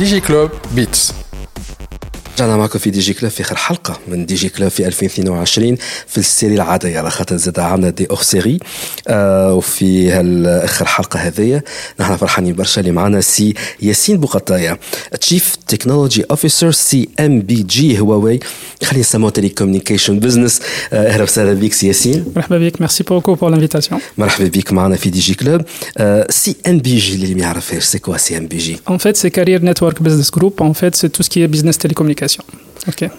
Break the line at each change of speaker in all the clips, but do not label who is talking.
DigiClub Beats.
رجعنا معكم في دي جي كلوب في آخر حلقة من دي جي كلوب في 2022 في السيري العادية. على خاطر زاد عندنا دي أوف سيري. آه وفي اخر حلقة هذيا نحن فرحانين برشا. اللي معنا سي ياسين بوقطايا تشيف تكنولوجي اوفيسر سي إم بي جي هواوي. خلينا نسموه تيلي كوميونيكيشن بزنس أهلا وسهلا بك سي ياسين.
مرحبا بك ميرسي بوكو بور لانفيتاسيون
مرحبا بك معنا في دي جي كلوب سي إم بي جي اللي ما يعرفهاش سي كوا سي إم بي جي؟
En fait, c'est Career Network Business Group. En fait, c'est tout ce qui est télécommunication. Ok.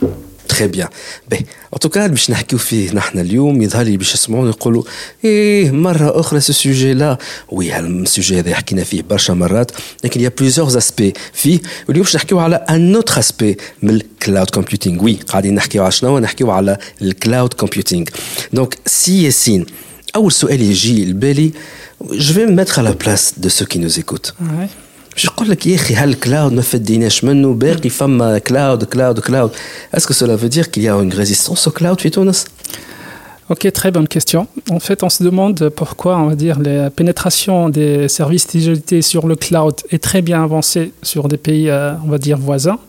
تخي بيان باهي ان توكا باش نحكيو فيه نحن اليوم يظهر لي باش يسمعون يقولوا إيه مره أخرى سو سوجي لا وي السوجي هذا حكينا فيه برشا مرات لكن يا بليزيور اسبي فيه واليوم باش نحكيو على ان اوتر اسبي من الكلاود كومبيوتينغ وي قاعدين نحكيو على شنو نحكيو على الكلاود كومبيوتينغ دونك سي ياسين اول سؤال يجي لبالي جو في ميتر على بلاس دو سو كي نوز ايكوت. باش نقول لك يا اخي هالكلاود ما فديناش منه باقي فما كلاود كلاود كلاود اسكو cela veut dire qu'il y a une résistance au cloud في تونس
Ok, très bonne question. En fait, on se demande pourquoi, on va dire, la pénétration des services digitalisés sur le cloud est très bien avancée sur des pays, euh, on va dire, voisins,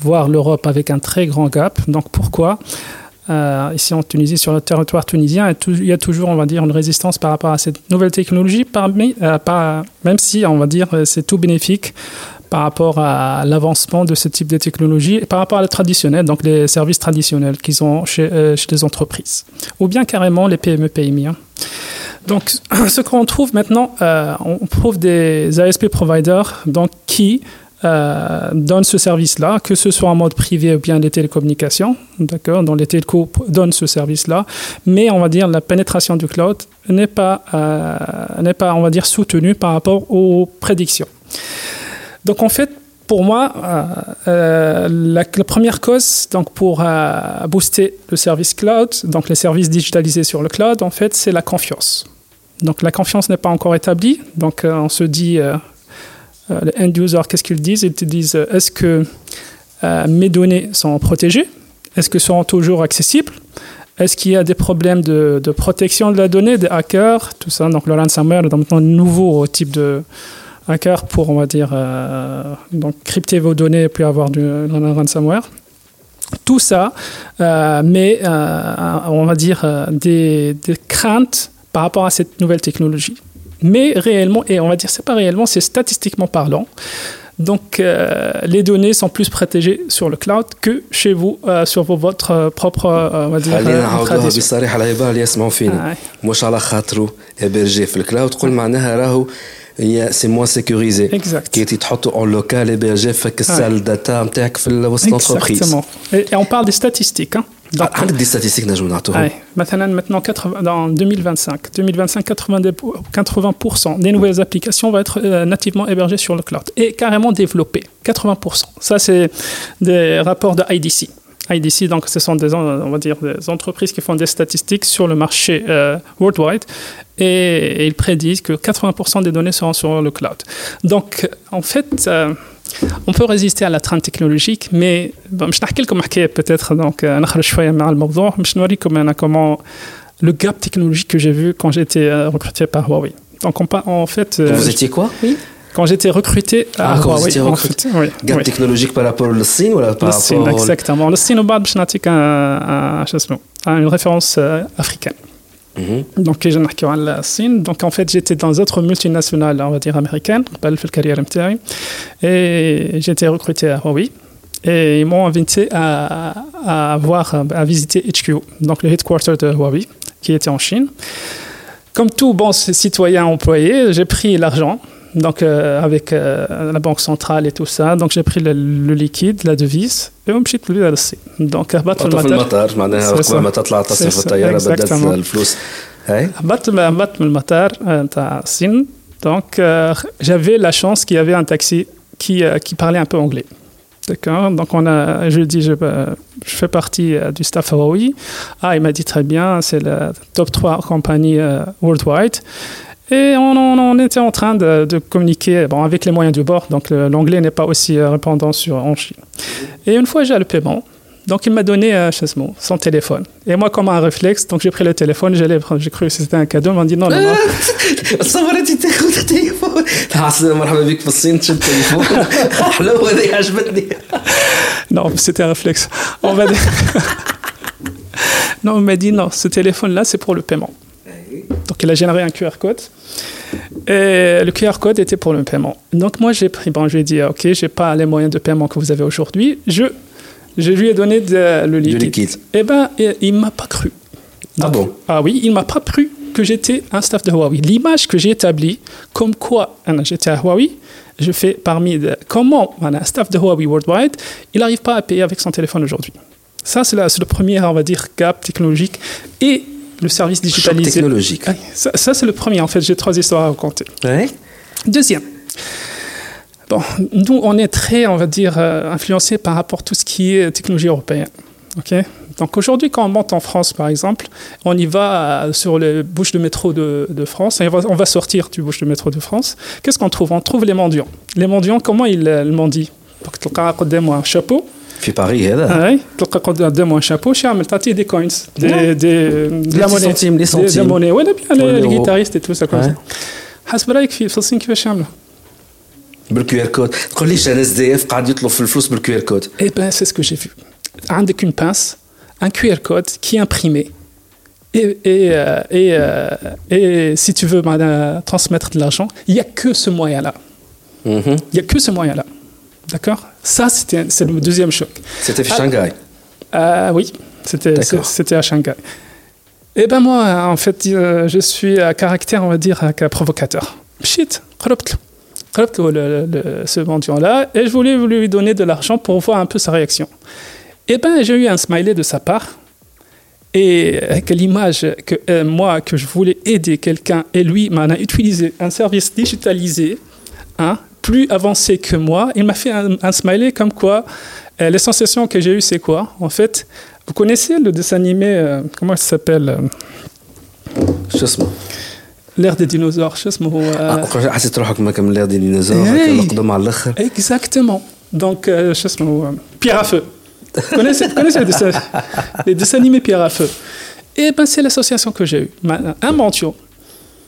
voire l'Europe avec un très grand gap. Donc, pourquoi Euh, ici en Tunisie, sur le territoire tunisien, il y a toujours, on va dire, une résistance par rapport à cette nouvelle technologie, euh, même si, on va dire, euh, c'est tout bénéfique par rapport à l'avancement de ce type de technologie et par rapport à la traditionnelle, donc les services traditionnels qu'ils ont chez, les entreprises, ou bien carrément les PME, PMI. hein. Donc, ce qu'on trouve maintenant, on trouve des ASP providers donc, qui euh, donnent ce service-là, que ce soit en mode privé ou bien les télécommunications, d'accord, dans les télécos donnent ce service-là, mais on va dire la pénétration du cloud n'est pas, euh, n'est pas, on va dire, soutenue par rapport aux prédictions. Donc en fait, pour moi, euh, la, première cause donc pour booster le service cloud, donc les services digitalisés sur le cloud, en fait, c'est la confiance. Donc la confiance n'est pas encore établie. Donc on se dit, les end users, qu'est-ce qu'ils disent? Ils te disent, euh, est-ce que euh, mes données sont protégées? Est-ce qu'elles sont toujours accessibles? Est-ce qu'il y a des problèmes de, protection de la donnée, des hackers, tout ça? Donc le ransomware est maintenant un nouveau type de hacker pour, on va dire, euh, donc crypter vos données et puis avoir du ransomware. Tout ça, euh, mais euh, on va dire euh, des craintes par rapport à cette nouvelle technologie Mais réellement, et on va dire c'est pas réellement, c'est statistiquement parlant. Donc euh, les données sont plus protégées sur le cloud que chez vous euh, sur vos- votre euh, propre, euh, on va dire,
خلينا
euh,
نعاودوها
tradition.
بصريحه العباره اللي يسمعوا فينا
آه.
مش على خاطره ابرجي في الكلاود قول معناها راهو هي سي موان سيكوريزي
Exact.
كي تحطوا اون لوكال ابرجي فك السال داتا نتاعك في وسط لونتربريز
Exactement. Et, et on parle des statistiques. Hein. Donc,
عندك دي ستاتيستيك نجموا نعطوهم
Ouais. Maintenant, maintenant 80 dans 2025, 2025 80, 80% des nouvelles applications vont être euh, nativement hébergées sur le cloud et carrément développées. 80%. Ça, c'est des rapports de IDC. IDC, donc, ce sont des, on va dire, des entreprises qui font des statistiques sur le marché euh, worldwide et, et ils prédisent que 80% des données seront sur le cloud. Donc, en fait, euh, on peut résister à la traîne technologique, mais bon, je n'ai pas marqué peut-être, donc euh, on a choisi le morceau, je n'aurai comme comment le gap technologique que j'ai vu quand j'étais euh, recruté par Huawei. Donc on, en fait, euh,
vous étiez quoi?
Oui quand j'étais recruté à
ah,
Huawei,
recruté.
En fait, oui,
gap
oui.
technologique par rapport au
Chine ou
par
rapport Chine, exactement. Le Chine au bas, je n'ai qu'un une référence africaine. africaine. Donc, j'ai نحكيو على الصين. Donc, en fait, j'étais dans d'autres multinationales, on va dire américaines, قبل في الكارير نتاعي. Et j'étais recruté à Huawei. Et ils m'ont invité à, à voir, à visiter HQ, donc le headquarter de Huawei, qui était en Chine. Comme tout bon citoyen employé, j'ai pris l'argent, donc euh, avec euh, la banque centrale et tout ça. Donc j'ai pris le, le liquide, la devise, et on مشيت بيه للصين. Donc هبطت في
حطوا في
المطار.
المطار معناها
C'est
قبل
ça.
ما تطلع تصرف
C'est ça,
الطياره بدات
exactement.
الفلوس هاي
هبطت هبطت من المطار آه، نتاع الصين. Donc euh, j'avais la chance qu'il y avait un taxi qui, euh, qui parlait un peu anglais. D'accord Donc, on a, je lui dis, je, euh, je fais partie euh, du staff Huawei. Ah, il m'a dit très bien, c'est la top 3 compagnie euh, worldwide. Et on, on- on était en train de, de communiquer bon, avec les moyens du bord, donc le- l'anglais n'est pas aussi euh, répandant sur, en Chine. Et une fois, j'ai le paiement. Donc, il m'a donné euh, Chasmo, son téléphone. Et moi, comme un réflexe, donc j'ai pris le téléphone, j'allais prendre- j'ai cru que c'était un cadeau. Il m'a dit non, non, non.
تصور انت تاخذ في التليفون مرحبا بك في الصين تشد التليفون حلوه هذه عجبتني
Non, c'était un réflexe. On va dire... non, on m'a dit non, ce téléphone-là, c'est pour le paiement. Donc, il a généré un QR code. Et le QR code était pour le paiement. Donc, moi, j'ai pris, bon, je lui ai dit, OK, j'ai pas les moyens de paiement que vous avez aujourd'hui. Je, je lui ai donné de, le liquide.
liquide.
Eh ben, il ne m'a pas cru.
ah bon?
Ah oui, il m'a pas cru que j'étais un staff de Huawei. L'image que j'ai établie, comme quoi hein, j'étais à Huawei, je fais parmi de, comment un staff de Huawei worldwide, il n'arrive pas à payer avec son téléphone aujourd'hui. Ça, c'est le premier, on va dire, gap technologique. Et le service digitalisé.
Choc technologique.
Ça, ça c'est le premier. En fait, j'ai trois histoires à raconter.
Ouais.
Deuxième. Bon, nous, on est très, on va dire, euh, influencé par rapport à tout ce qui est technologie européenne. ok? Donc aujourd'hui, quand on monte en France, par exemple, on y va euh, sur les bouches de métro de, de France, et on va, on va sortir du bouche de métro de France. Qu'est-ce qu'on trouve? On trouve les mendiants. Les mendiants, comment ils euh, mendient? Donc, tu as un chapeau,
في باريس هذا
Ouais, تلقى قدامه un chapeau شامل تعطيه des coins des,
Ouais.
des, de la
petits
monnaie
centimes, les
Des- de la
centimes.
monnaie ولا bien
Ouais,
les, les
l'euro.
guitaristes et tout ça comme
Ouais.
ça حسب رايك في في الصين كيفاش يعملوا
بالكيو ار كود تقول ليش انا اس دي اف قاعد يطلب في الفلوس بالكيو ار كود
Eh ben c'est ce que j'ai vu عندك une pince un QR code qui est imprimé et, et, euh, et, euh, et si tu veux madame, transmettre de l'argent il n'y a que ce moyen là
Mhm.
il n'y a que ce moyen là D'accord. Ça, c'était c'est le deuxième choc.
C'était à
Shanghai.
Ah,
ah Oui, c'était à Shanghai. Eh ben moi, en fait, euh, je suis à caractère, on va dire, provocateur. Shit, le, le, ce mendiant-là, et je voulais lui donner de l'argent pour voir un peu sa réaction. Eh ben j'ai eu un smiley de sa part, et euh, avec l'image que euh, moi, que je voulais aider quelqu'un, et lui m'en a utilisé un service digitalisé, hein, plus avancé que moi, il m'a fait un, smiley comme quoi euh, les sensations que j'ai eues, c'est quoi? En fait, vous connaissez le dessin animé, euh, comment il s'appelle euh?
Chasme.
L'ère des dinosaures,
Chasme. l'ère des dinosaures,
Exactement. Donc, Chasme, pierre à feu. Vous connaissez, vous connaissez les, pierre à feu Et ben, c'est l'association que j'ai eue, un mention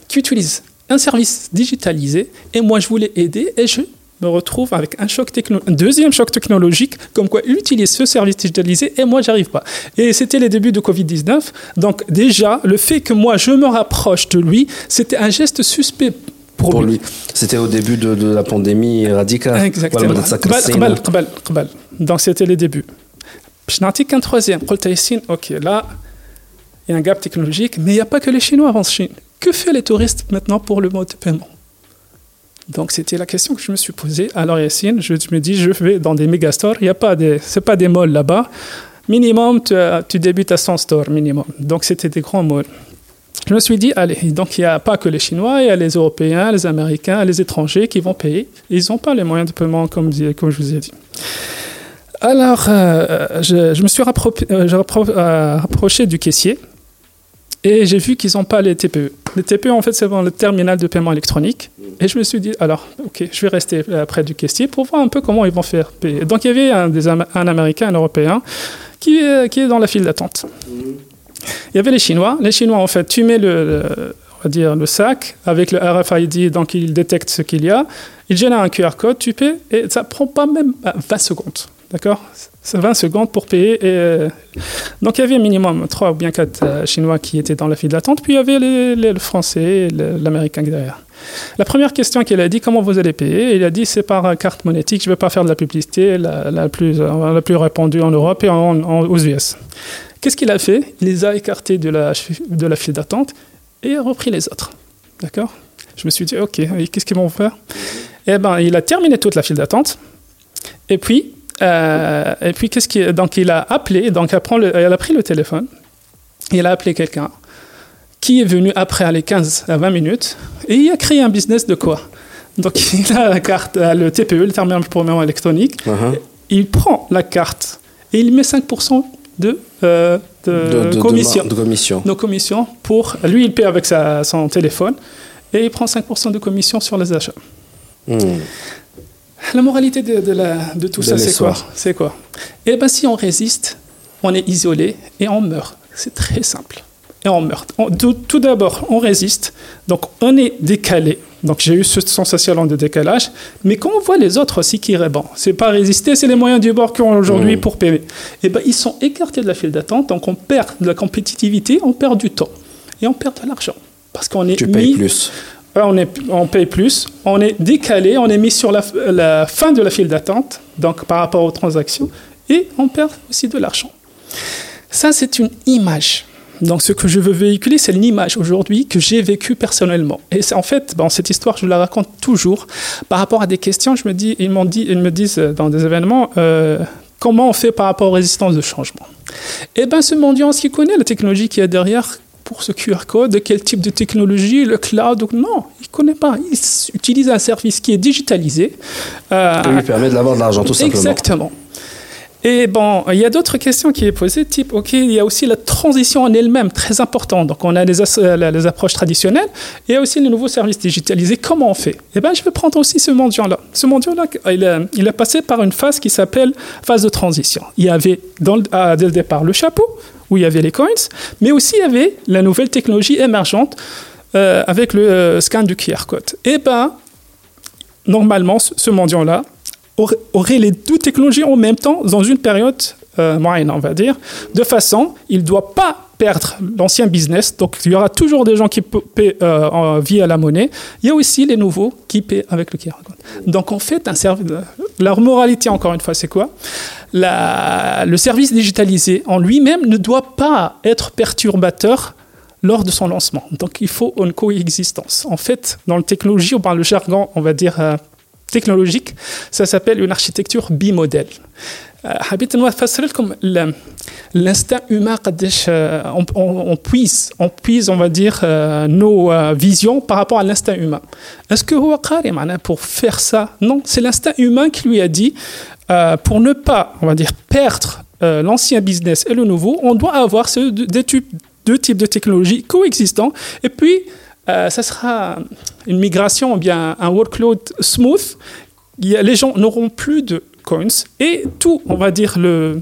qui utilise un service digitalisé et moi je voulais aider et je me retrouve avec un, deuxième choc technologique, comme quoi utilise ce service digitalisé et moi, j'arrive pas. Et c'était les débuts de Covid-19. Donc, déjà, le fait que moi, je me rapproche de lui, c'était un geste suspect pour,
lui. C'était au début de, la pandémie radicale.
Exactement. Donc, c'était les débuts. Je n'en qu'un troisième. Ok, là, il y a un gap technologique, mais il n'y a pas que les Chinois avant Chine. Que fait les touristes maintenant pour le mode de paiement? Donc c'était la question que je me suis posée. Alors Yacine, je me dis je vais dans des méga stores. Il y a pas des c'est pas des malls là-bas. Minimum tu, débutes à 100 stores minimum. Donc c'était des grands malls. Je me suis dit, allez, donc il n'y a pas que les Chinois, il y a les Européens, les Américains, les étrangers qui vont payer. Ils n'ont pas les moyens de paiement, comme, je vous ai dit. Alors, euh, je, me suis euh, euh, rapproché du caissier et j'ai vu qu'ils n'ont pas les TPE. Les TPE, en fait, c'est le terminal de paiement électronique. Et je me suis dit, alors, ok, je vais rester près du caissier pour voir un peu comment ils vont faire payer. Donc, il y avait un, des Am- un Américain, un Européen, qui, est- qui est dans la file d'attente. Il y avait les Chinois. Les Chinois, en fait, tu mets le, le- on va dire, le sac avec le RFID, donc il détecte ce qu'il y a. Il génère un QR code, tu paies, et ça prend pas même euh, 20 secondes. D'accord? C'est 20 secondes pour payer. Euh, donc il y avait minimum 3 ou bien 4 Chinois qui étaient dans la file d'attente, puis il y avait les- le Français et l'Américain derrière. La première question qu'il a dit, comment vous allez payer? Il a dit, c'est par euh, carte monétique, je ne vais pas faire de la publicité, la, euh, plus répandue en Europe et aux US. Qu'est-ce qu'il a fait? Il les a écartés de la, de la file d'attente et a repris les autres. D'accord? Je me suis dit, OK, qu'est-ce qu'ils vont faire? Eh bien, il a terminé toute la file d'attente. Et puis, euh, et puis qu'est-ce qu'il donc il a appelé, donc elle, prend le- elle a pris le téléphone, il a appelé quelqu'un qui est venu après aller 15 à 20 minutes et il a créé un business de quoi? Donc il a la carte, euh, le TPE, le terminal pour paiement électronique,
Uh-huh.
il prend la carte et il met 5% de, euh, de,
de, de-
commission.
de commission
Nos commissions pour. Lui, il paie avec sa- son téléphone et il prend 5% de commission sur les achats.
Hmm.
La moralité de, de la- de tout
De
ça, c'est quoi. C'est quoi Eh bien, si on résiste, on est isolé et on meurt. C'est très simple. et on meurt. tout, d'abord, on résiste, donc on est décalé. Donc j'ai eu ce sensation de décalage, mais quand on voit les autres aussi qui bon, c'est pas résister, c'est les moyens du bord qu'on ont aujourd'hui mmh. pour payer. Eh ben ils sont écartés de la file d'attente, donc on perd de la compétitivité, on perd du temps et on perd de l'argent parce qu'on est
tu payes plus.
On, est, on paye plus, on est décalé, on est mis sur la, fin de la file d'attente, donc par rapport aux transactions, et on perd aussi de l'argent. Ça, c'est une image. Donc, ce que je veux véhiculer, c'est une image aujourd'hui que j'ai vécue personnellement. Et en fait, bon, cette histoire, je la raconte toujours par rapport à des questions. Je me dis, ils m'ont me disent dans des événements, euh, comment on fait par rapport aux résistances de changement? Eh bien, ce mendiant, qui connaît la technologie qui est derrière pour ce QR code, de quel type de technologie, le cloud, non, il ne connaît pas. Il utilise un service qui est digitalisé.
Euh, qui lui permet de l'avoir de l'argent, tout simplement.
Exactement. Et bon, il y a d'autres questions qui sont posées, type, OK, il y a aussi la transition en elle-même, très importante. Donc, on a les, euh, les, approches traditionnelles, et il y a aussi les nouveaux services digitalisés. Comment on fait? Eh bien, je vais prendre aussi ce mendiant-là. Ce mendiant-là, il, a, il a passé par une phase qui s'appelle phase de transition. Il y avait, dans, dès le départ, le chapeau, où il y avait les coins, mais aussi il y avait la nouvelle technologie émergente euh, avec le euh, scan du QR code. Eh bien, normalement, ce mendiant-là, aurait les deux technologies en même temps dans une période euh, moyenne, on va dire, de façon, il ne doit pas perdre l'ancien business. Donc, il y aura toujours des gens qui paient euh, via la monnaie. Il y a aussi les nouveaux qui paient avec le QR Donc, en fait, un service, leur moralité, encore une fois, c'est quoi? Le service digitalisé en lui-même ne doit pas être perturbateur lors de son lancement. Donc, il faut une coexistence. En fait, dans la technologie, le jargon, on va dire, euh, technologique, ça s'appelle une architecture bimodèle. حبيت نفسر لكم l'instinct humain on, on, on puise on puise on va dire euh, nos euh, visions par rapport à l'instinct humain est-ce que هو قاري pour faire ça non c'est l'instinct humain qui lui a dit euh, pour ne pas on va dire perdre l'ancien business et le nouveau on doit avoir ce deux, deux types de technologies coexistants et puis euh, ça sera une migration ou bien un workload smooth. les gens n'auront plus de coins et tout, on va dire, le,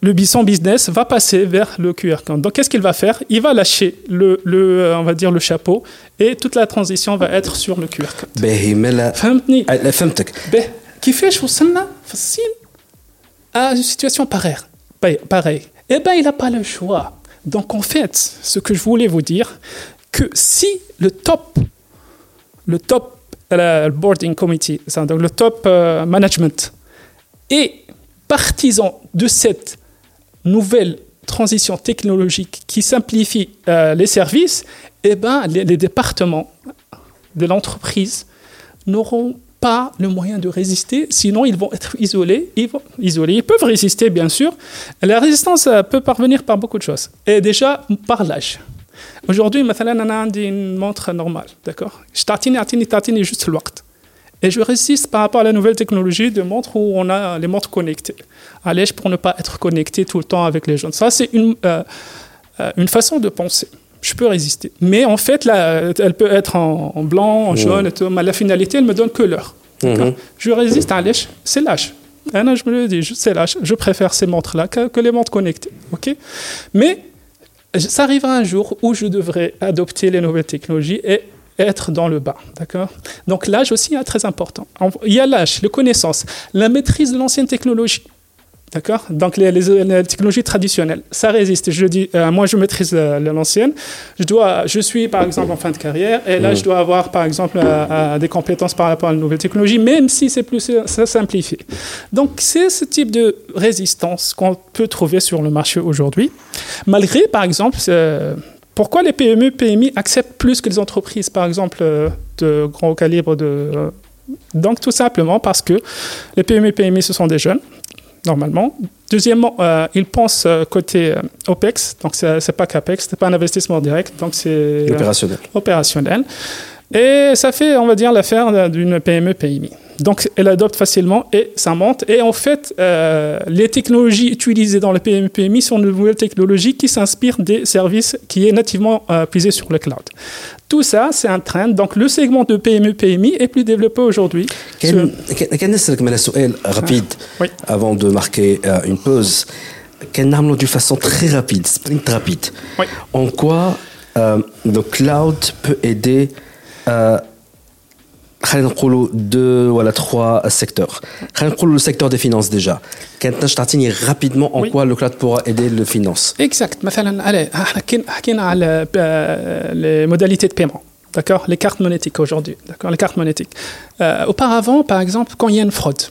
le business va passer vers le QR code. Donc, qu'est-ce qu'il va faire Il va lâcher le, le, euh, on va dire, le chapeau et toute la transition va être sur le QR code.
فهمتني فهمتك
كيفاش وصلنا facile à une situation pareille pareil eh ben il n'a pas le choix donc en fait ce que je voulais vous dire que si le top, le top le boarding committee, donc le top euh, management, est partisan de cette nouvelle transition technologique qui simplifie euh, les services, eh ben, les, départements de l'entreprise n'auront pas le moyen de résister, sinon ils vont être isolés. Ils, vont, isolés. ils peuvent résister, bien sûr. La résistance euh, peut parvenir par beaucoup de choses. Et déjà, par l'âge. Aujourd'hui, on a une montre normale, d'accord? Je t'attends, t'attends juste le Et je résiste par rapport à la nouvelle technologie de montres où on a les montres connectées. Allège pour ne pas être connecté tout le temps avec les jeunes. Ça, c'est une, euh, euh, une façon de penser. Je peux résister. Mais en fait, là, elle peut être en, blanc, en jaune, et tout, mais la finalité, elle me donne que l'heure. Mhm. Je résiste à l'âge, c'est l'âge. je me le dis, c'est l'âge. Je préfère ces montres-là que, que, les montres connectées. ok? Mais ça arrivera un jour où je devrais adopter les nouvelles technologies et être dans le bas. D'accord? Donc l'âge aussi est très important. Il y a l'âge, les connaissances, la maîtrise de l'ancienne technologie. D'accord? Donc les, technologies traditionnelles, ça résiste. Je dis, euh, moi je maîtrise euh, l'ancienne. Je dois, je suis par exemple en fin de carrière et là je dois avoir par exemple euh, des compétences par rapport à la nouvelle technologie, même si c'est plus ça simplifie. Donc c'est ce type de résistance qu'on peut trouver sur le marché aujourd'hui, malgré par exemple pourquoi les PME, PMI acceptent plus que les entreprises, par exemple, de grand calibre de... Donc, tout simplement parce que les PME, PMI, ce sont des jeunes normalement. Deuxièmement, euh, ils pensent euh, côté euh, OPEX, donc ce n'est pas CAPEX, ce n'est pas un investissement direct, donc c'est
opérationnel.
opérationnel. Et ça fait, on va dire, l'affaire d'une PME PMI. Donc, elle adopte facilement et ça monte. Et en fait, les technologies utilisées dans le PME PMI sont de nouvelles technologies qui s'inspirent des services qui est nativement puisés sur le cloud. Tout ça, c'est un trend. Donc, le segment de PME-PMI est plus développé aujourd'hui.
Quel est rapide avant de marquer euh, une pause qu'elle d'une façon très rapide, sprint rapide.
Oui.
En quoi euh, le cloud peut aider euh, deux ou trois secteurs. Le secteur des finances déjà. Quand rapidement en quoi le cloud pourra aider les finances.
Exact. Allez, les modalités de paiement. D'accord? Les cartes monétiques aujourd'hui. D'accord? Les cartes monétiques. Euh, auparavant, par exemple, quand il y a une fraude,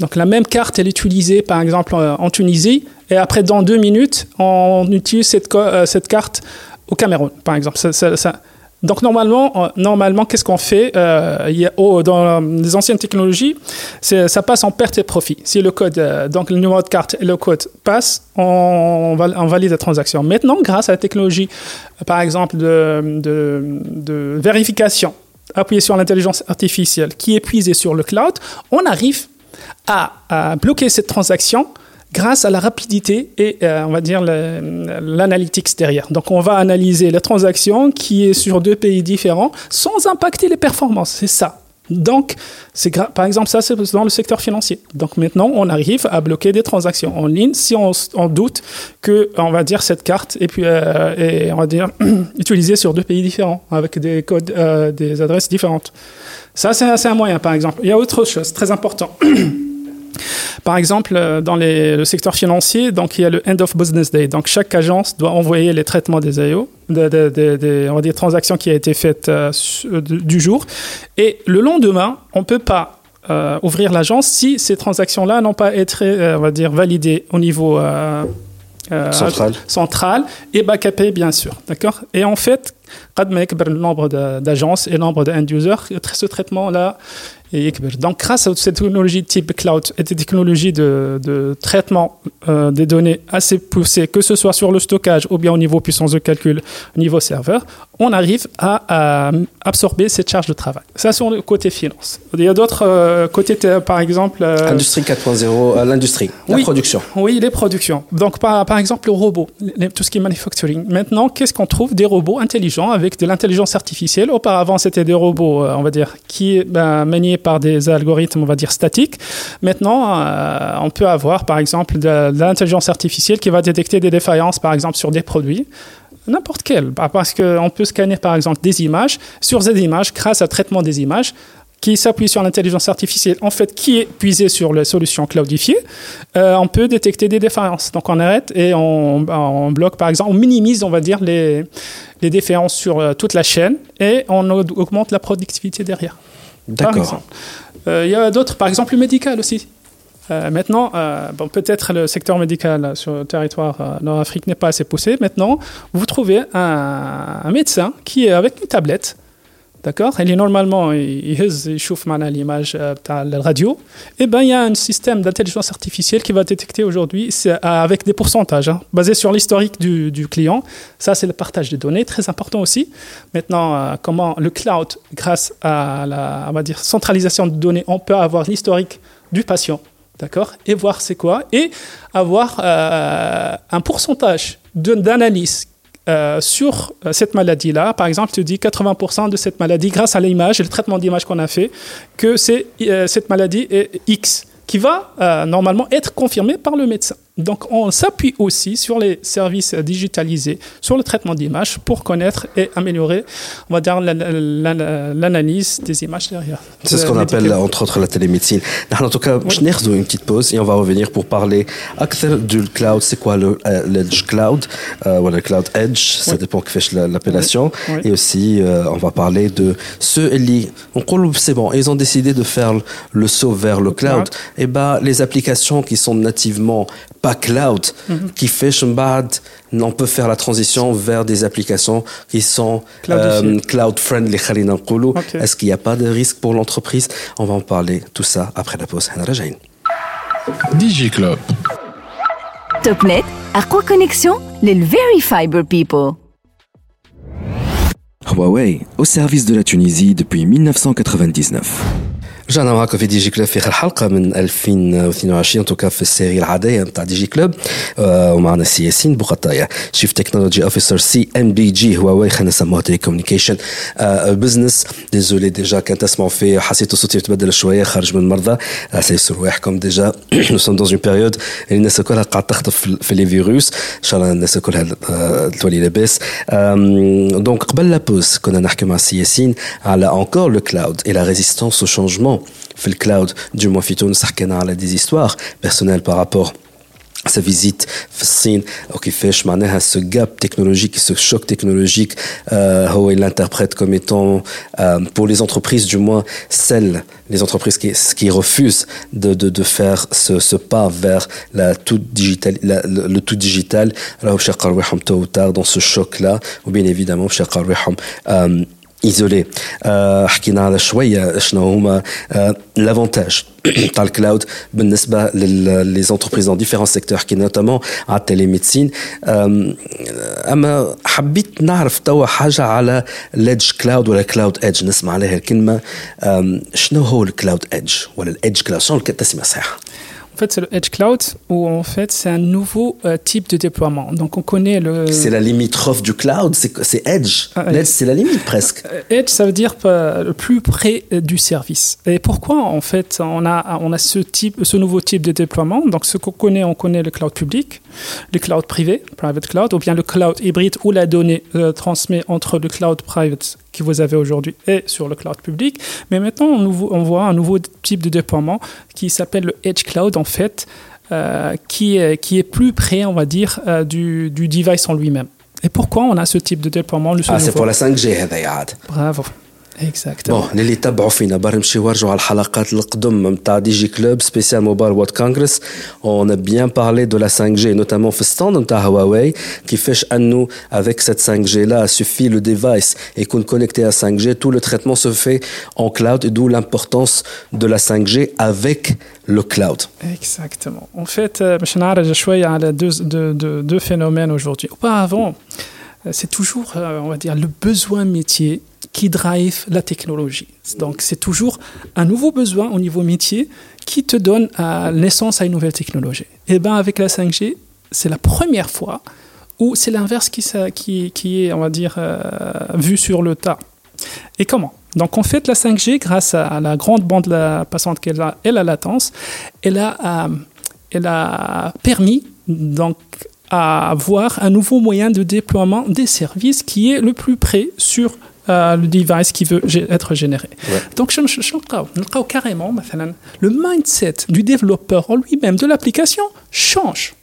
donc la même carte, elle est utilisée par exemple en Tunisie, et après dans deux minutes, on utilise cette, euh, cette carte au Cameroun, par exemple. Ça, ça, donc normalement, euh, normalement qu'est-ce qu'on fait euh, y a, oh, Dans les anciennes technologies, ça passe en perte et profit. Si le code, euh, donc le numéro de carte et le code passent, on, valide la transaction. Maintenant, grâce à la technologie, par exemple, de, de, de vérification appuyée sur l'intelligence artificielle qui est puisée sur le cloud, on arrive à, à bloquer cette transaction grâce à la rapidité et, euh, on va dire, l'analytics derrière. Donc, on va analyser la transaction qui est sur deux pays différents sans impacter les performances. C'est ça. Donc, par exemple, ça, c'est dans le secteur financier. Donc, maintenant, on arrive à bloquer des transactions en ligne si on, doute que, on va dire, cette carte et euh, on va dire, utilisée sur deux pays différents avec des codes, euh, des adresses différentes. Ça, c'est un moyen, par exemple. Il y a autre chose très important. Par exemple, euh, dans le secteur financier, donc il y a le end of business day. Donc chaque agence doit envoyer les traitements des AIO, des, on transactions qui ont été faites euh, euh, du jour. Et le lendemain, on ne peut pas ouvrir l'agence si ces transactions-là n'ont pas été, on va dire, validées au niveau
central.
central et backupé bien sûr. D'accord? Et en fait, le nombre d'agences et le nombre d'end-users, ce traitement-là donc, grâce à cette technologie type cloud et des technologies de, de traitement euh, des données assez poussées, que ce soit sur le stockage ou bien au niveau puissance de calcul, au niveau serveur, on arrive à, absorber cette charge de travail. Ça, c'est le côté finance. Il y a d'autres euh, côtés, par exemple.
Euh, Industrie 4.0, l'industrie, la production.
Oui, les productions. Donc, par, par exemple, le robot, tout ce qui est manufacturing. Maintenant, qu'est-ce qu'on trouve? Des robots intelligents avec de l'intelligence artificielle. Auparavant, c'était des robots, on va dire, qui ben, maniaient par des algorithmes, on va dire, statiques. Maintenant, euh, on peut avoir, par exemple, de, l'intelligence artificielle qui va détecter des défaillances, par exemple, sur des produits n'importe quel, bah, parce qu'on peut scanner par exemple des images, sur ces images, grâce à traitement des images, qui s'appuie sur l'intelligence artificielle, en fait, qui est puisée sur les solutions cloudifiées, euh, on peut détecter des défaillances. Donc on arrête et on bloque, par exemple, on minimise, on va dire, les, les défaillances sur euh, toute la chaîne et on augmente la productivité derrière.
D'accord.
Euh, il y a d'autres, par exemple le médical aussi. Euh, maintenant, euh, bon, peut-être le secteur médical sur le territoire nord-afrique n'est pas assez poussé. Maintenant, vous trouvez un, un, médecin qui est avec une tablette D'accord? Elle est normalement, il l'image de la radio. Et ben, il y a un système d'intelligence artificielle qui va détecter aujourd'hui avec des pourcentages, hein, basés sur l'historique du, client. Ça, c'est le partage de données, très important aussi. Maintenant, euh, comment le cloud, grâce à la centralisation de données, on peut avoir l'historique du patient, d'accord? Et voir c'est quoi, et avoir euh, un pourcentage d'analyse euh, sur euh, cette maladie-là. Par exemple, tu dis 80% de cette maladie, grâce à l'image et le traitement d'image qu'on a fait, que c'est, euh, cette maladie est X qui va normalement être confirmé par le médecin. Donc on s'appuie aussi sur les services digitalisés, sur le traitement d'images pour connaître et améliorer, on va dire, l'analyse des images derrière.
C'est ce qu'on appelle entre autres la télémédecine. En tout cas, je oui. une petite pause et on va revenir pour parler du cloud. C'est quoi euh, l'Edge Cloud? Euh, ou le Cloud Edge Ça dépend que fait l'appellation. Et aussi, euh, on va parler de ceux qui, on c'est bon, ils ont décidé de faire le saut vers le cloud et eh ben, les applications qui sont nativement pas cloud, mhm. qui fait on peut faire la transition vers des applications qui sont cloud, euh, friendly. Est-ce qu'il n'y a pas de risque pour l'entreprise? On va en parler tout ça après la pause.
DigiClub.
TopNet, à quoi connexion Les Very Fiber People.
Huawei, au service de la Tunisie depuis 1999.
رجعنا معكم في دي جي كلوب في اخر حلقه من 2022 توكا في السيري العاديه نتاع دي جي كلوب آه ومعنا سي ياسين بوقطايه شيف تكنولوجي اوفيسر سي ام بي جي هواوي خلينا نسموها تيلي كوميونيكيشن بزنس ديزولي ديجا كان تسمعوا فيه حسيتوا صوتي يتبدل شويه خارج من المرضى آه سيسر رواحكم ديجا نو سوم دون اون بيريود الناس كلها قاعد تخطف في لي فيروس ان شاء الله الناس كلها آه، تولي لاباس دونك قبل لا بوز كنا نحكي مع سي ياسين على انكور لو كلاود اي لا ريزيستونس او شونجمون évidemment, le cloud, du moins, a des histoires personnelles par rapport sa visite qui fait ce gap technologique ce choc technologique euh, il l'interprète comme étant euh, pour les entreprises du moins celles les entreprises qui, qui refusent de, de, de faire ce, ce, pas vers la tout digital la, le, le, tout digital. Alors tôt ou tard dans ce choc là ou bien évidemment euh, رواحهم euh, حكينا على شوية شنو هما لافونتاج تاع الكلاود بالنسبة لي زونتربريز دون ديفيرون سيكتور حكينا نوتامون على التيليميدسين أما حبيت نعرف توا حاجة على ليدج كلاود ولا كلاود ايدج نسمع عليها الكلمة. شنو هو الكلاود ايدج ولا الايدج كلاود شنو التسميه الصحيحه
En fait, c'est le Edge Cloud où en fait c'est un nouveau euh, type de déploiement. Donc on connaît le.
C'est la limitrophe du cloud, c'est Edge. Ah, Edge, c'est la limite presque.
Euh, Edge, ça veut dire euh, le plus près du service. Et pourquoi en fait on a on a ce type, ce nouveau type de déploiement? Donc ce qu'on connaît, on connaît le cloud public, le cloud privé, private cloud, ou bien le cloud hybride où la donnée euh, transmet entre le cloud private que vous avez aujourd'hui et sur le cloud public. Mais maintenant, on, on voit un nouveau type de déploiement qui s'appelle le Edge Cloud, en fait, euh, qui, est, qui est plus près, on va dire, euh, du, du device en lui-même. Et pourquoi on a ce type de déploiement
Ah, c'est pour la 5G,
Bravo. Exactement.
بون اللي يتبعوا فينا برا نمشيو يرجعوا على الحلقات القدم نتاع دي جي كلوب سبيسيال موبايل وورد كونغرس اون بيان بارلي دو لا 5 جي نوتامون في الستاند نتاع هواوي كيفاش انه افيك سيت 5 جي لا سوفي لو ديفايس يكون كونيكتي à 5 جي tout le traitement se fait en cloud et d'où l'importance de la 5G avec le cloud.
Exactement. En fait, باش نعرج شويه على deux, deux, deux, deux phénomènes aujourd'hui. Auparavant, c'est toujours, on va dire, le besoin métier qui drive la technologie. Donc c'est toujours un nouveau besoin au niveau métier qui te donne euh, naissance à une nouvelle technologie. Et bien avec la 5G, c'est la première fois où c'est l'inverse qui, qui, est, on va dire, euh, vu sur le tas. Et comment? Donc en fait, la 5G, grâce à la grande bande passante qu'elle a et la latence, elle a, euh, elle a permis donc à avoir un nouveau moyen de déploiement des services qui est le plus près sur euh, le device qui veut être généré.
Ouais.
Donc, je me carrément, le mindset du développeur en lui-même de l'application change.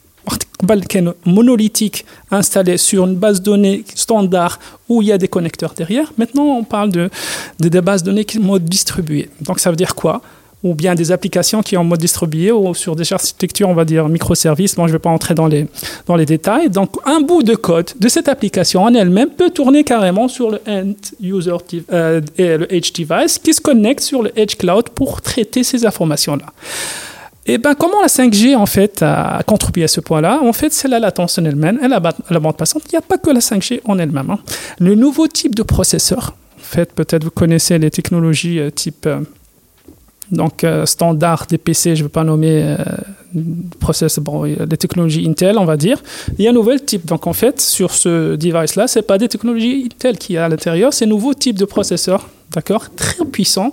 monolithique installé sur une base de données standard où il y a des connecteurs derrière. Maintenant, on parle de, de des bases de données qui sont mode distribué. Donc, ça veut dire quoi? Ou bien des applications qui sont en mode distribué ou sur des architectures, on va dire, microservices. Bon, je ne vais pas entrer dans les, dans les détails. Donc, un bout de code de cette application en elle-même peut tourner carrément sur le end user euh, et le edge device qui se connecte sur le edge cloud pour traiter ces informations-là. Et ben, comment la 5G, en fait, a contribué à ce point-là? En fait, c'est la latence en elle-même et la, la, bande passante. Il n'y a pas que la 5G en elle-même. Hein. Le nouveau type de processeur, en fait, peut-être vous connaissez les technologies euh, type... Euh, donc euh, standard des PC, je ne veux pas nommer euh, process, bon, des technologies Intel, on va dire. Il y a un nouvel type. Donc en fait, sur ce device-là, ce n'est pas des technologies Intel qui a à l'intérieur, c'est un nouveau type de processeur. D'accord Très puissant.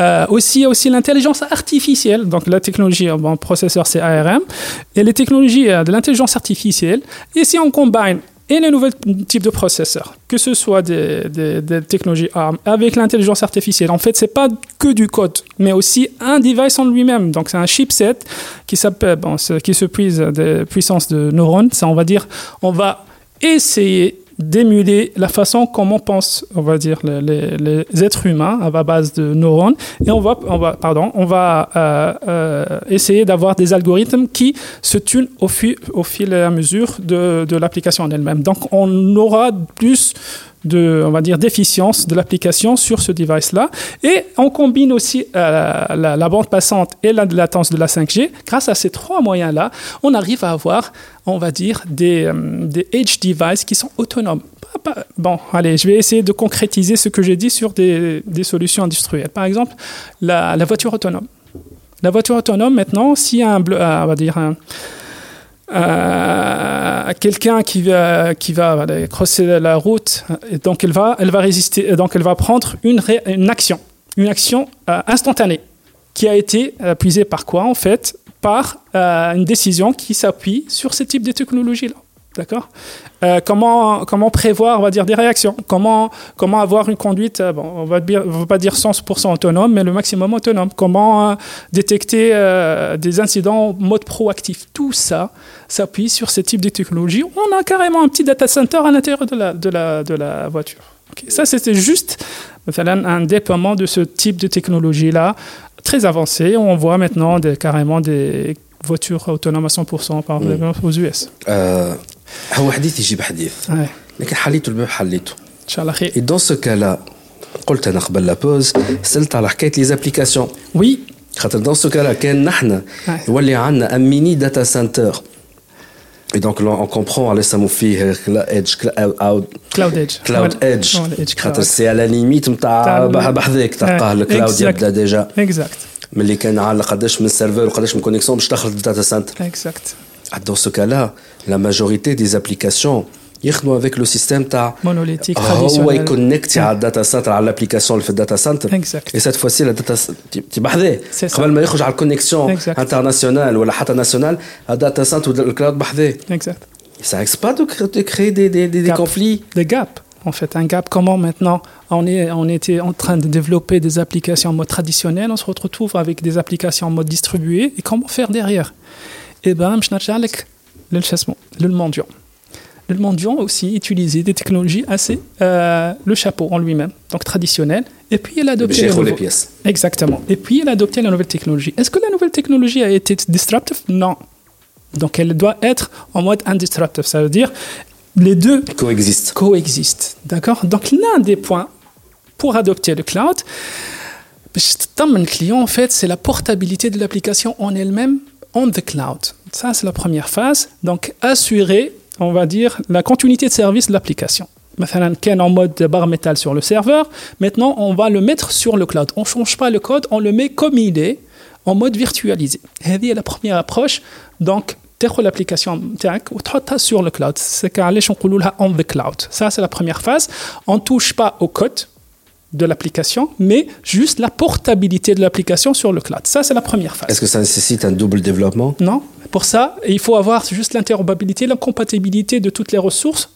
Euh, aussi, il y a aussi l'intelligence artificielle. Donc, la technologie, bon, processeur, c'est ARM. Et les technologies de l'intelligence artificielle. Et si on combine et les nouveaux types de processeurs, que ce soit des, technologies ARM avec l'intelligence artificielle. En fait, c'est pas que du code, mais aussi un device en lui-même. Donc, c'est un chipset qui s'appelle, qui se puise des puissances de neurones. Ça, on va dire, on va essayer d'émuler la façon comment pensent, on va dire, les, êtres humains à base de neurones. Et on va, on pardon, on va euh, euh, essayer d'avoir des algorithmes qui se tunent au fil, au fil et à mesure de, de l'application en elle-même. Donc, on aura plus de, on va dire, d'efficience de l'application sur ce device-là. Et on combine aussi euh, la, bande passante et la latence de la 5G. Grâce à ces trois moyens-là, on arrive à avoir, on va dire, des, euh, des edge devices qui sont autonomes. bon, allez, je vais essayer de concrétiser ce que j'ai dit sur des, des, solutions industrielles. Par exemple, la, voiture autonome. La voiture autonome, maintenant, a un, on va dire un, euh, quelqu'un qui va qui va crosser la route et donc elle va résister donc elle va prendre une, une action. Une action euh, instantanée qui a été puisée par quoi en fait? Par euh, une décision qui s'appuie sur ce type de technologie là D'accord euh, comment, comment prévoir, on va dire, des réactions Comment, comment avoir une conduite, euh, bon, on va, va pas dire 100% autonome, mais le maximum autonome Comment euh, détecter des incidents en mode proactif Tout ça s'appuie sur ce type de technologie. On a carrément un petit data center à l'intérieur de la, de la, de la voiture. Ça, c'était juste un déploiement de ce type de technologie-là, très avancé. On voit maintenant des, carrément des voitures autonomes à 100% par exemple aux US.
هو حديث يجيب حديث. لكن حليته الباب حليته.
إن شاء الله خير.
دون سو كالا قلت أنا قبل لا بوز سألت على حكاية لي زابليكاسيون
وي
خاطر دون سو كالا كان نحن يولي عندنا ان ميني داتا سنتر Et donc là, on comprend, allez, ça me fait edge,
cloud, cloud edge.
Cloud edge. خاطر سي على ليميت نتاع بحذاك تلقاه الكلاود يبدأ ديجا.
اكزاكت.
ملي كان على قداش من سيرفر وقداش من كونيكسيون باش تخلط الداتا سنتر.
اكزاكت.
Dans ce cas-là, la majorité des applications يخدموا avec le système تاع
monolithique
هو يكونكتي على الداتا سنتر على الابليكاسيون اللي في الداتا سنتر اي سيت فوسي لا داتا بحذاه قبل ما يخرج على الكونيكسيون انترناسيونال ولا حتى ناسيونال الداتا سنتر والكلاود بحذاه
exact
ça risque pas de, de créer des, des, des, des conflits
des gaps en fait un gap comment maintenant on, est, on était en train de développer des applications en mode traditionnel on se retrouve avec des applications en mode distribué et comment faire derrière et ben, je n'ai le chassement, le mendiant. Le mendiant aussi utilisé des technologies assez euh, le chapeau en lui-même, donc traditionnel. Et puis il a adopté
les, pièces.
Exactement. Et puis il a adopté la nouvelle technologie. Est-ce que la nouvelle technologie a été disruptive? Non. Donc elle doit être en mode indisruptive. Ça veut dire les deux
coexistent.
Coexistent. D'accord? Donc l'un des points pour adopter le cloud, le client en fait, c'est la portabilité de l'application en elle-même on the cloud. Ça, c'est la première phase. Donc, assurer, on va dire, la continuité de service de l'application. Maintenant, est en mode barre métal sur le serveur. Maintenant, on va le mettre sur le cloud. On ne change pas le code, on le met comme il est, en mode virtualisé. C'est la première approche. Donc, l'application sur le cloud. C'est on the cloud. Ça, c'est la première phase. On ne touche pas au code de l'application, mais juste la portabilité de l'application sur le cloud. Ça, c'est la première phase.
Est-ce que ça nécessite un double développement?
Non. Pour ça, il faut avoir juste l'interopérabilité, la compatibilité de toutes les ressources.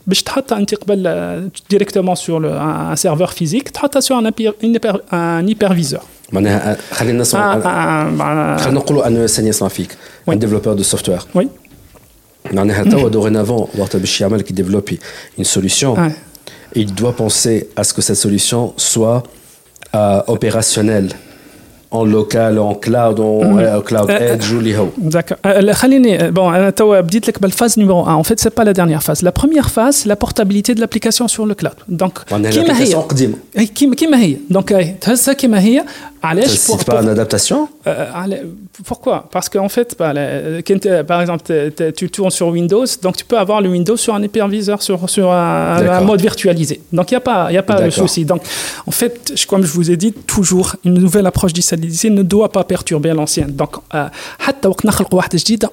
Euh, directement sur le, un, serveur physique, sur un, hyper, un hyperviseur.
un développeur de software.
Oui.
dorénavant, qui développe une solution il doit penser à ce que cette solution soit euh, opérationnelle local, en cloud, en mm. cloud euh, edge ou
D'accord. Euh, bon, la phase numéro 1. En fait, c'est pas la dernière phase. La première phase, c'est la portabilité de l'application sur le cloud. Donc,
qui
Donc, ça qui
c'est pas une adaptation
euh, Pourquoi? Parce qu'en fait, bah, par exemple, tu tournes sur Windows, donc tu peux avoir le Windows sur un hyperviseur, sur, sur un, mode virtualisé. Donc il n'y a pas, y a pas de souci. Donc en fait, comme je vous ai dit, toujours une nouvelle approche ne doit pas perturber l'ancienne. Donc, euh,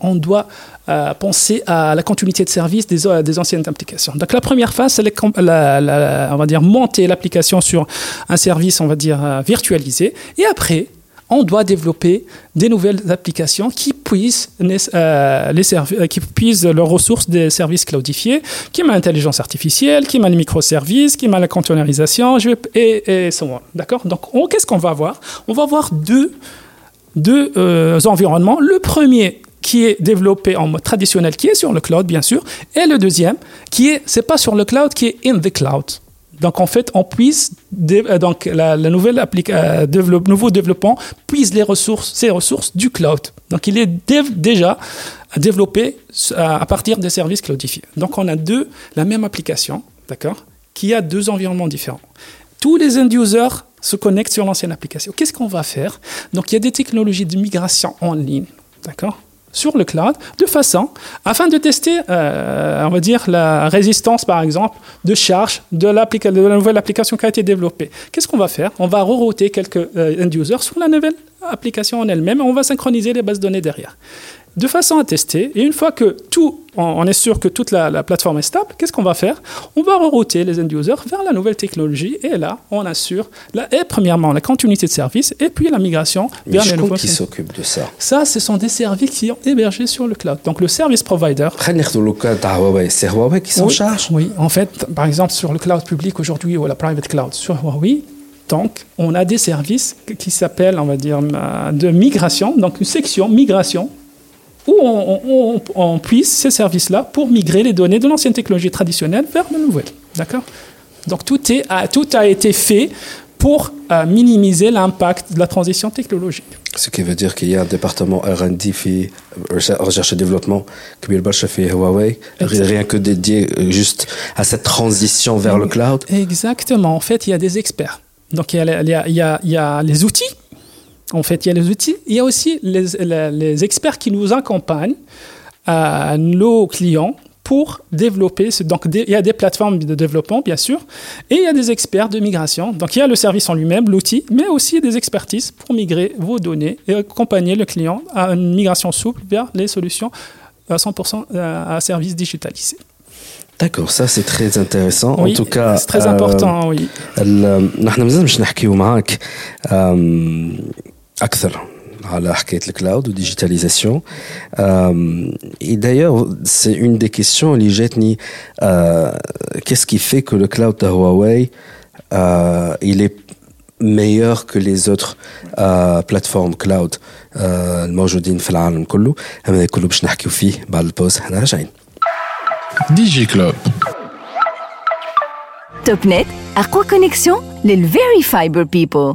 on doit euh, penser à la continuité de service des, des anciennes applications. Donc la première phase, c'est on va dire monter l'application sur un service, on va dire virtualisé. Et après, on doit développer des nouvelles applications qui puissent, euh, les euh, qui puissent ressources des services cloudifiés, qui m'a l'intelligence artificielle, qui m'a les microservices, qui m'a la containerisation, et, et so. D'accord? Donc, qu'est-ce qu'on va avoir On va avoir deux, deux euh, environnements. Le premier qui est développé en mode traditionnel, qui est sur le cloud, bien sûr, et le deuxième, qui est, c'est pas sur le cloud, qui est in the cloud. Donc en fait, on puisse euh, donc la, nouvelle euh, nouveau développement puise les ressources, ces ressources du cloud. Donc il est déjà développé à partir des services cloudifiés. Donc on a deux la même application, d'accord, qui a deux environnements différents. Tous les end users se connectent sur l'ancienne application. Qu'est-ce qu'on va faire? Donc il y a des technologies de migration en ligne, d'accord? Sur le cloud de façon afin de tester, euh, on va dire, la résistance, par exemple, de charge de, la nouvelle application qui a été développée. Qu'est-ce qu'on va faire? On va rerouter quelques euh, end-users sur la nouvelle application en elle-même et on va synchroniser les bases de données derrière de façon à tester. Et une fois que tout, on est sûr que toute la, plateforme est stable, qu'est-ce qu'on va faire? On va rerouter les end-users vers la nouvelle technologie. Et là, on assure, la, et premièrement, la continuité de service et puis la migration
vers les nouveaux. qui s'occupe de ça
Ça, ce sont des services qui ont hébergé sur le cloud. Donc, le service provider.
C'est Huawei qui s'en charge
Oui, en fait, par exemple, sur le cloud public aujourd'hui ou la private cloud, sur Huawei, donc, on a des services qui s'appellent, on va dire, de migration, donc une section migration où on, puisse ces services-là pour migrer les données de l'ancienne technologie traditionnelle vers la nouvelle. D'accord? Donc tout, est, tout a été fait pour euh, minimiser l'impact de la transition technologique.
Ce qui veut dire qu'il y a un département R&D recherche et développement qui fait Huawei, rien que dédié euh, juste à cette transition vers le cloud.
Exactement. En fait, il y a des experts. Donc il y a les outils en fait, il y a les outils. Il y a aussi les, experts qui nous accompagnent à nos clients pour développer. Donc, il y a des plateformes de développement, bien sûr, et il y a des experts de migration. Donc, il y a le service en lui-même, l'outil, mais aussi des expertises pour migrer vos données et accompagner le client à une migration souple vers les solutions à 100% euh, à service digitalisé.
D'accord, ça c'est très intéressant.
en
tout cas,
c'est très important, oui.
أكثر على حكاية الكلاود والديجيتاليزاسيون et d'ailleurs c'est une des questions اللي جاتني qu'est-ce qui fait que le cloud de Huawei il est meilleur que les autres plateformes cloud الموجودين في العالم كله هذا كله باش نحكيو فيه بعد البوز احنا راجعين
ديجي كلوب
توب نت اقوى كونيكسيون للفيري فايبر بيبل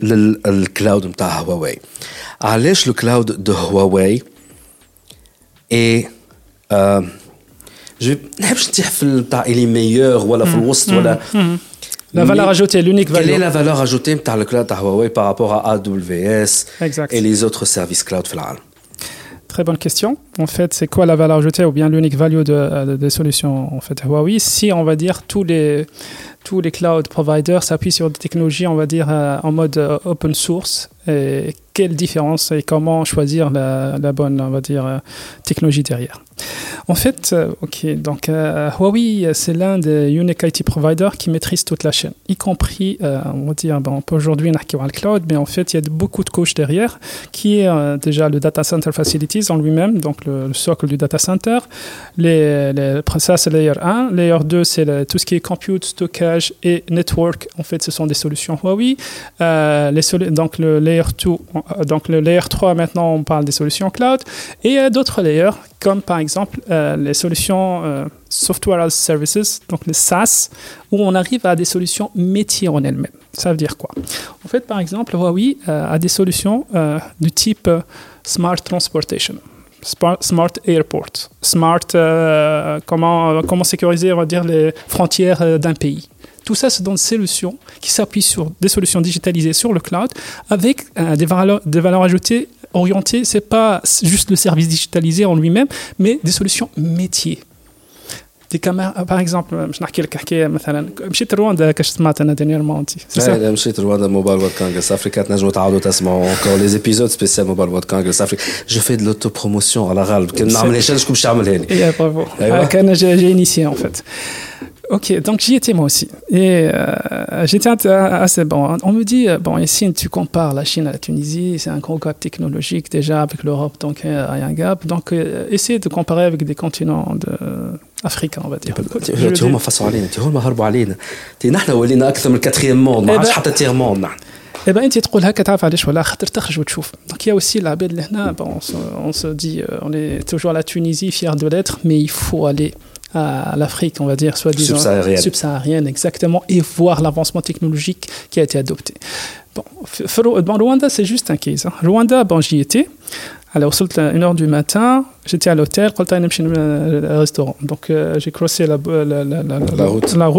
للكلاود نتاع هواوي علاش الكلاود دو هواوي اي جو نحبش نتيح في نتاع الي ميور ولا في الوسط ولا
La valeur ajoutée, l'unique valeur.
Quelle est la valeur ajoutée de le cloud de Huawei par rapport à AWS exact. et les autres services cloud
Très bonne question. En fait, c'est quoi la valeur ajoutée ou bien l'unique value de, des solutions en fait? Huawei Si on va dire tous les tous les cloud providers s'appuient sur des technologies, on va dire, euh, en mode euh, open source. Quelle différence et comment choisir la, la bonne, on va dire, euh, technologie derrière? En fait, euh, ok, donc euh, Huawei, c'est l'un des unique IT providers qui maîtrise toute la chaîne, y compris, euh, on va dire, bon, aujourd'hui, on le cloud, mais en fait, il y a beaucoup de couches derrière, qui est déjà le data center facilities en lui-même, donc le, socle du data center. Les, les, ça, c'est layer 1. Layer 2, c'est tout ce qui est compute, stockage et network. En fait, ce sont des solutions Huawei. les donc, le layer 2, donc le layer 3, maintenant, on parle des solutions cloud. Et il y a d'autres layers comme par exemple euh, les solutions euh, Software as Services, donc les SaaS, où on arrive à des solutions métiers en elles-mêmes. Ça veut dire quoi? En fait, par exemple, Huawei euh, a des solutions du type Smart Transportation. Smart Airport, Smart, comment, comment sécuriser, on va dire, les frontières d'un pays. Tout ça, c'est des solutions qui s'appuient sur des solutions digitalisées sur le cloud avec des, valeurs, des valeurs ajoutées orienté, c'est pas juste le service digitalisé en lui-même, mais des solutions métiers. Des caméras, par exemple, je نحكي لك حكايه مثلا مشيت رواندا كاش سمعت انا دينيرمون انت
لا مشيت رواندا موبايل وورد كونغرس افريكا تنجموا تعاودوا تسمعوا encore les épisodes spéciaux موبايل وورد كونغرس افريكا جو في دو لوتو بروموسيون على غالب كان نعمل شكون باش تعملها لي
يا برافو كان جي انيسيي en fait Ok, donc j'y étais moi aussi. Et euh, j'étais assez bon. On me dit, euh, bon, ici, tu compares la Chine à la Tunisie, c'est un gros gap technologique déjà avec l'Europe, donc il y a un gap. Donc, euh, essayer de comparer avec des continents de, africains, on va dire.
Tu هما فصلوا علينا، tu هما هربوا علينا. نحن ولينا أكثر من الكاتريام موند، ما عادش حتى تير موند نحن.
Eh ben, انت تقول هكا تعرف علاش ولا خاطر تخرج وتشوف. Donc il y a aussi العباد اللي هنا bon, on, se, on se dit euh, on est toujours à la Tunisie fier de à l'Afrique, on va dire, soi-disant
subsaharienne.
exactement, et voir l'avancement technologique qui a été adopté. Bon, bon Rwanda, c'est juste un case. Hein. Rwanda, bon, j'y étais. Alors, au à 1h du matin, j'étais à l'hôtel, quand j'ai le restaurant. Donc, euh, j'ai crossé la, la, la,
route.
La.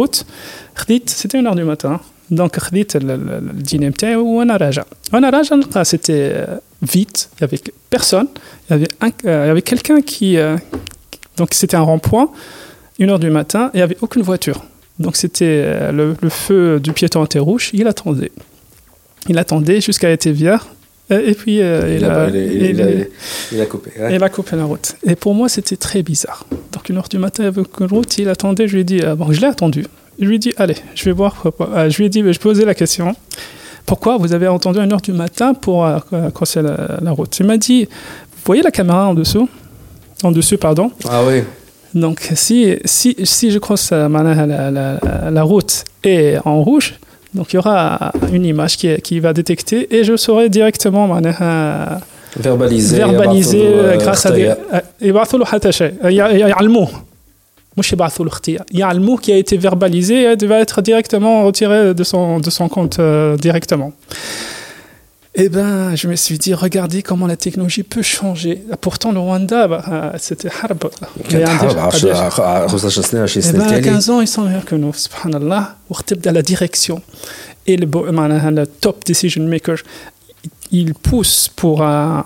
C'était 1h du matin. Hein. Donc, j'ai le dîner ou un araja. Un c'était euh, vite, il n'y avait personne. Euh, il y avait, quelqu'un qui. Euh, donc, c'était un rond-point. 1h du matin, et il n'y avait aucune voiture. Donc c'était euh, le, le feu du piéton était rouge, il attendait. Il attendait jusqu'à Etevière, et, et puis euh,
Il a,
a,
il, a-
il-
il a- il a coupé. ouais.
il a coupé la route. Et pour moi, c'était très bizarre. Donc, une heure du matin, avait aucune route, il attendait, je lui ai dit, ah, bon, je l'ai attendu. Je lui ai dit, allez, je vais voir. Euh, je lui ai dit, je posais la question, pourquoi vous avez attendu une heure du matin pour euh, crosser la, la route? Il m'a dit, vous voyez la caméra en dessous? En dessus, pardon.
Ah oui.
Donc, si, si, si je croise euh, معناها la, la, la route est en rouge, donc il y aura une image qui, qui va détecter et je saurai directement معناها
Verbalisé.
verbalisé
يبعثوا له
grâce à des
خطايا.
يبعثوا له حتى شيء ي- ي- يعلموه مش يبعثوا له خطية يعلموه qui a été verbalisé et va être directement retiré de son de son compte euh, directement eh ben, je me suis dit, regardez comment la technologie peut changer. Pourtant, le Rwanda, bah, euh, c'était harb.
Il
y
a 15
ans, ils sont meilleurs que nous, subhanallah. Dans la direction. Et le, le top decision maker, il pousse pour un,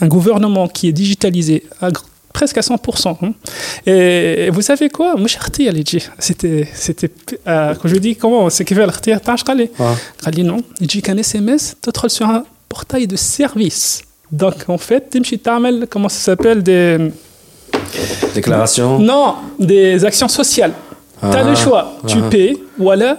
un gouvernement qui est digitalisé, presque à 100%. Hein. Et vous savez quoi? Moi, j'ai C'était, c'était, euh, quand je dis comment, c'est qu'il veut
l'artir,
j'ai dit non. Il dit qu'un SMS, tu sur un portail de service. Donc, en fait, tu t'amènes, comment ça s'appelle Des.
Déclarations
Non, des actions sociales. Ah, tu as le choix. Tu
ah.
payes, voilà,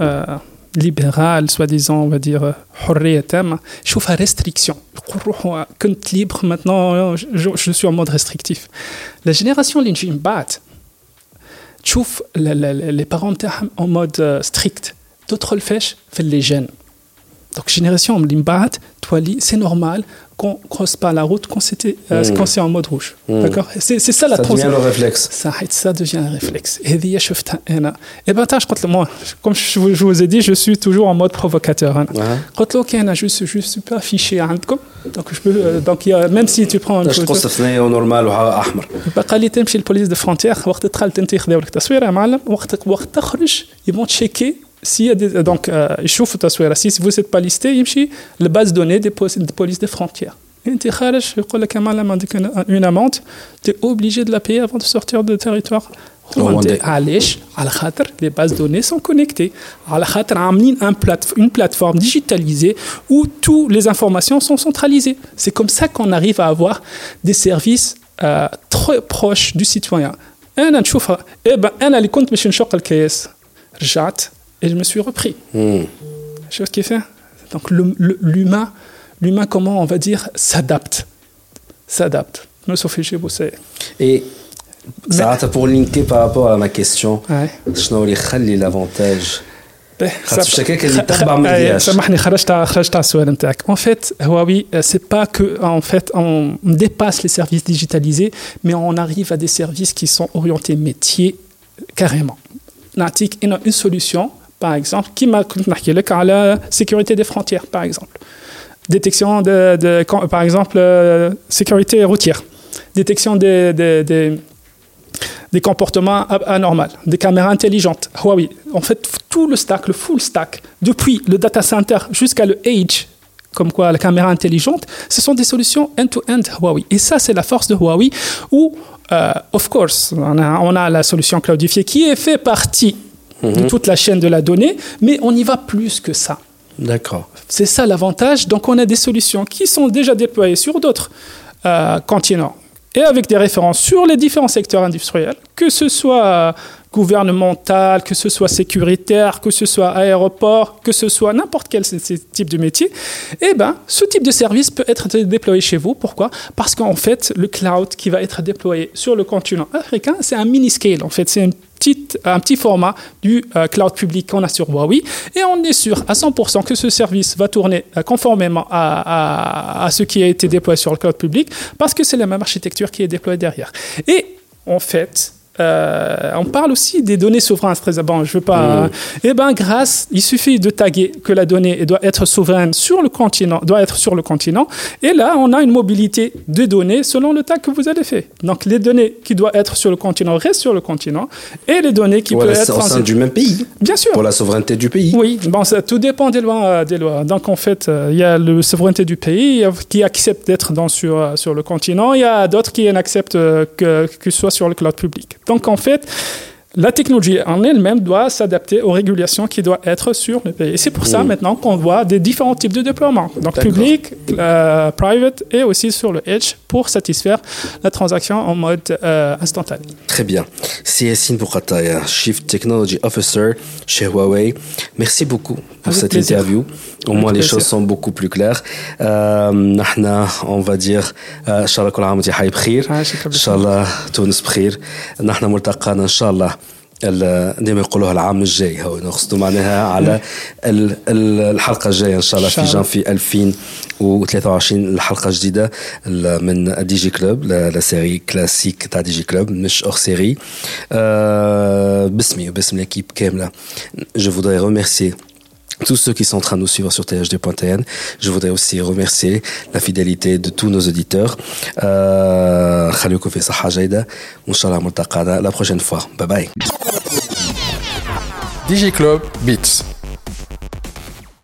Euh, libéral, soi-disant, on va dire, euh, thème, je trouve à restriction. Compte libre, maintenant, je, suis en mode restrictif. La génération Linjimbat, je trouve les parents en mode euh, strict. D'autres le font, les jeunes. Donc, génération Linjimbat, c'est normal, qu'on croise pas la route quand c'était euh,
Mm.
quand c'est en mode rouge
Mm.
d'accord c'est c'est ça la
Ça devient
transition
le réflexe.
ça ça devient un réflexe هذه شفتها انا et ben تعرف قلت له moi comme je vous, je vous ai dit je suis toujours en mode provocateur أنا.
آه.
قلت له اوكي انا je suis je suis pas affiché عندكم donc je peux euh, donc il y a- même si tu prends une
باش
photo
تقص ثنيه ونورمال وأحمر
قال لي تمشي للبوليس دو فرونتيير وقت دخلت انت ياخذوا لك تصويره يا معلم وقت وقت تخرج يبون تشيكي سي دونك يشوفوا التصويره سي فو سيت با ليستي يمشي لباز دوني دي بوليس دي فرونتيير انت خارج يقول لك يا معلم عندك اون امونت تي اوبليجي دو لا باي افون دو سورتير دو تيريتوار
رواندي.
علاش على خاطر لي باز دوني سون كونيكتي على خاطر عاملين ان بلات une plateforme digitalisée où toutes les informations sont centralisées c'est comme ça qu'on arrive à avoir des services euh, très proches du citoyen انا نشوفها ايه ben انا اللي كنت باش نشق الكيس رجعت et je me suis repris
مم.
شفت كيف donc le- le- l'humain l'humain comment on va dire s'adapte s'adapte me sauf يجيبوا سي
Et ساعتها pour linker par rapport à ma question
Ouais.
شنو اللي يخلي لافونتاج
به،
خاطر
سب-
الشكاك اللي
خ-
تبع
خ-
ما
أي،
يديهاش.
سامحني خرجت على- خرجت على السؤال نتاعك en fait Huawei euh, c'est pas que en fait on dépasse les services digitalisés mais on arrive à des services qui sont orientés métier carrément نعطيك une, une solution par exemple, qui m'a marqué le cas la sécurité des frontières, par exemple. Détection de, par exemple, euh, sécurité routière. Détection des, des, comportements anormaux, des caméras intelligentes. Huawei. En fait, tout le stack, le full stack, depuis le data center jusqu'à le edge, comme quoi la caméra intelligente, ce sont des solutions end-to-end Huawei. Et ça, c'est la force de Huawei où, euh, of course, on a, on a la solution cloudifiée qui est fait partie de toute la chaîne de la donnée, mais on y va plus que ça.
D'accord.
C'est ça l'avantage. Donc on a des solutions qui sont déjà déployées sur d'autres euh, continents et avec des références sur les différents secteurs industriels, que ce soit gouvernemental, que ce soit sécuritaire, que ce soit aéroport, que ce soit n'importe quel type de métier, eh ben, ce type de service peut être déployé chez vous. Pourquoi? Parce qu'en fait, le cloud qui va être déployé sur le continent africain, c'est un mini-scale. En fait, c'est une un petit format du euh, cloud public qu'on a sur Huawei. Et on est sûr à 100% que ce service va tourner euh, conformément à, à, ce qui a été déployé sur le cloud public parce que c'est la même architecture qui est déployée derrière. Et en fait, euh, on parle aussi des données souveraines. Très bon, je veux pas. Eh ben, grâce, il suffit de taguer que la donnée doit être souveraine sur le continent, doit être sur le continent. Et là, on a une mobilité de données selon le tag que vous avez fait. Donc, les données qui doivent être sur le continent restent sur le continent, et les données qui peuvent être
au sein du même pays.
Bien sûr.
Pour la souveraineté du pays.
Oui. Bon, ça, tout dépend des lois, euh, des lois. Donc, en fait, euh, il y a la souveraineté du pays qui accepte d'être dans sur sur le continent. Il y a d'autres qui n'acceptent que que ce soit sur le cloud public. Donc en fait, la technologie en elle-même doit s'adapter aux régulations qui doivent être sur le pays. Et c'est pour ça maintenant qu'on voit des différents types de déploiement, donc public, euh, private et aussi sur le edge pour satisfaire la transaction en mode euh, instantané.
Très bien. C'est Yassine Boukhataya, Chief Technology Officer chez Huawei. Merci beaucoup pour cette interview. Au moins, les choses sont beaucoup plus claires. Euh, on va dire, إن شاء الله كل عام وانت حي بخير. إن شاء الله تونس بخير. نحن ملتقانا إن شاء الله ديما يقولوها العام الجاي. هو نقصدوا معناها على الحلقة الجاية إن شاء الله في جانفي 2023 الحلقة جديده من دي جي كلوب لا سيري كلاسيك تاع دي جي كلوب مش اور سيري باسمي وباسم ليكيب كاملة. جو فودري ريميرسي tous ceux qui sont en train de nous suivre sur THD.tn. Je voudrais aussi remercier la fidélité de tous nos auditeurs. Euh, la prochaine fois. Bye bye.
DJ Club Beats.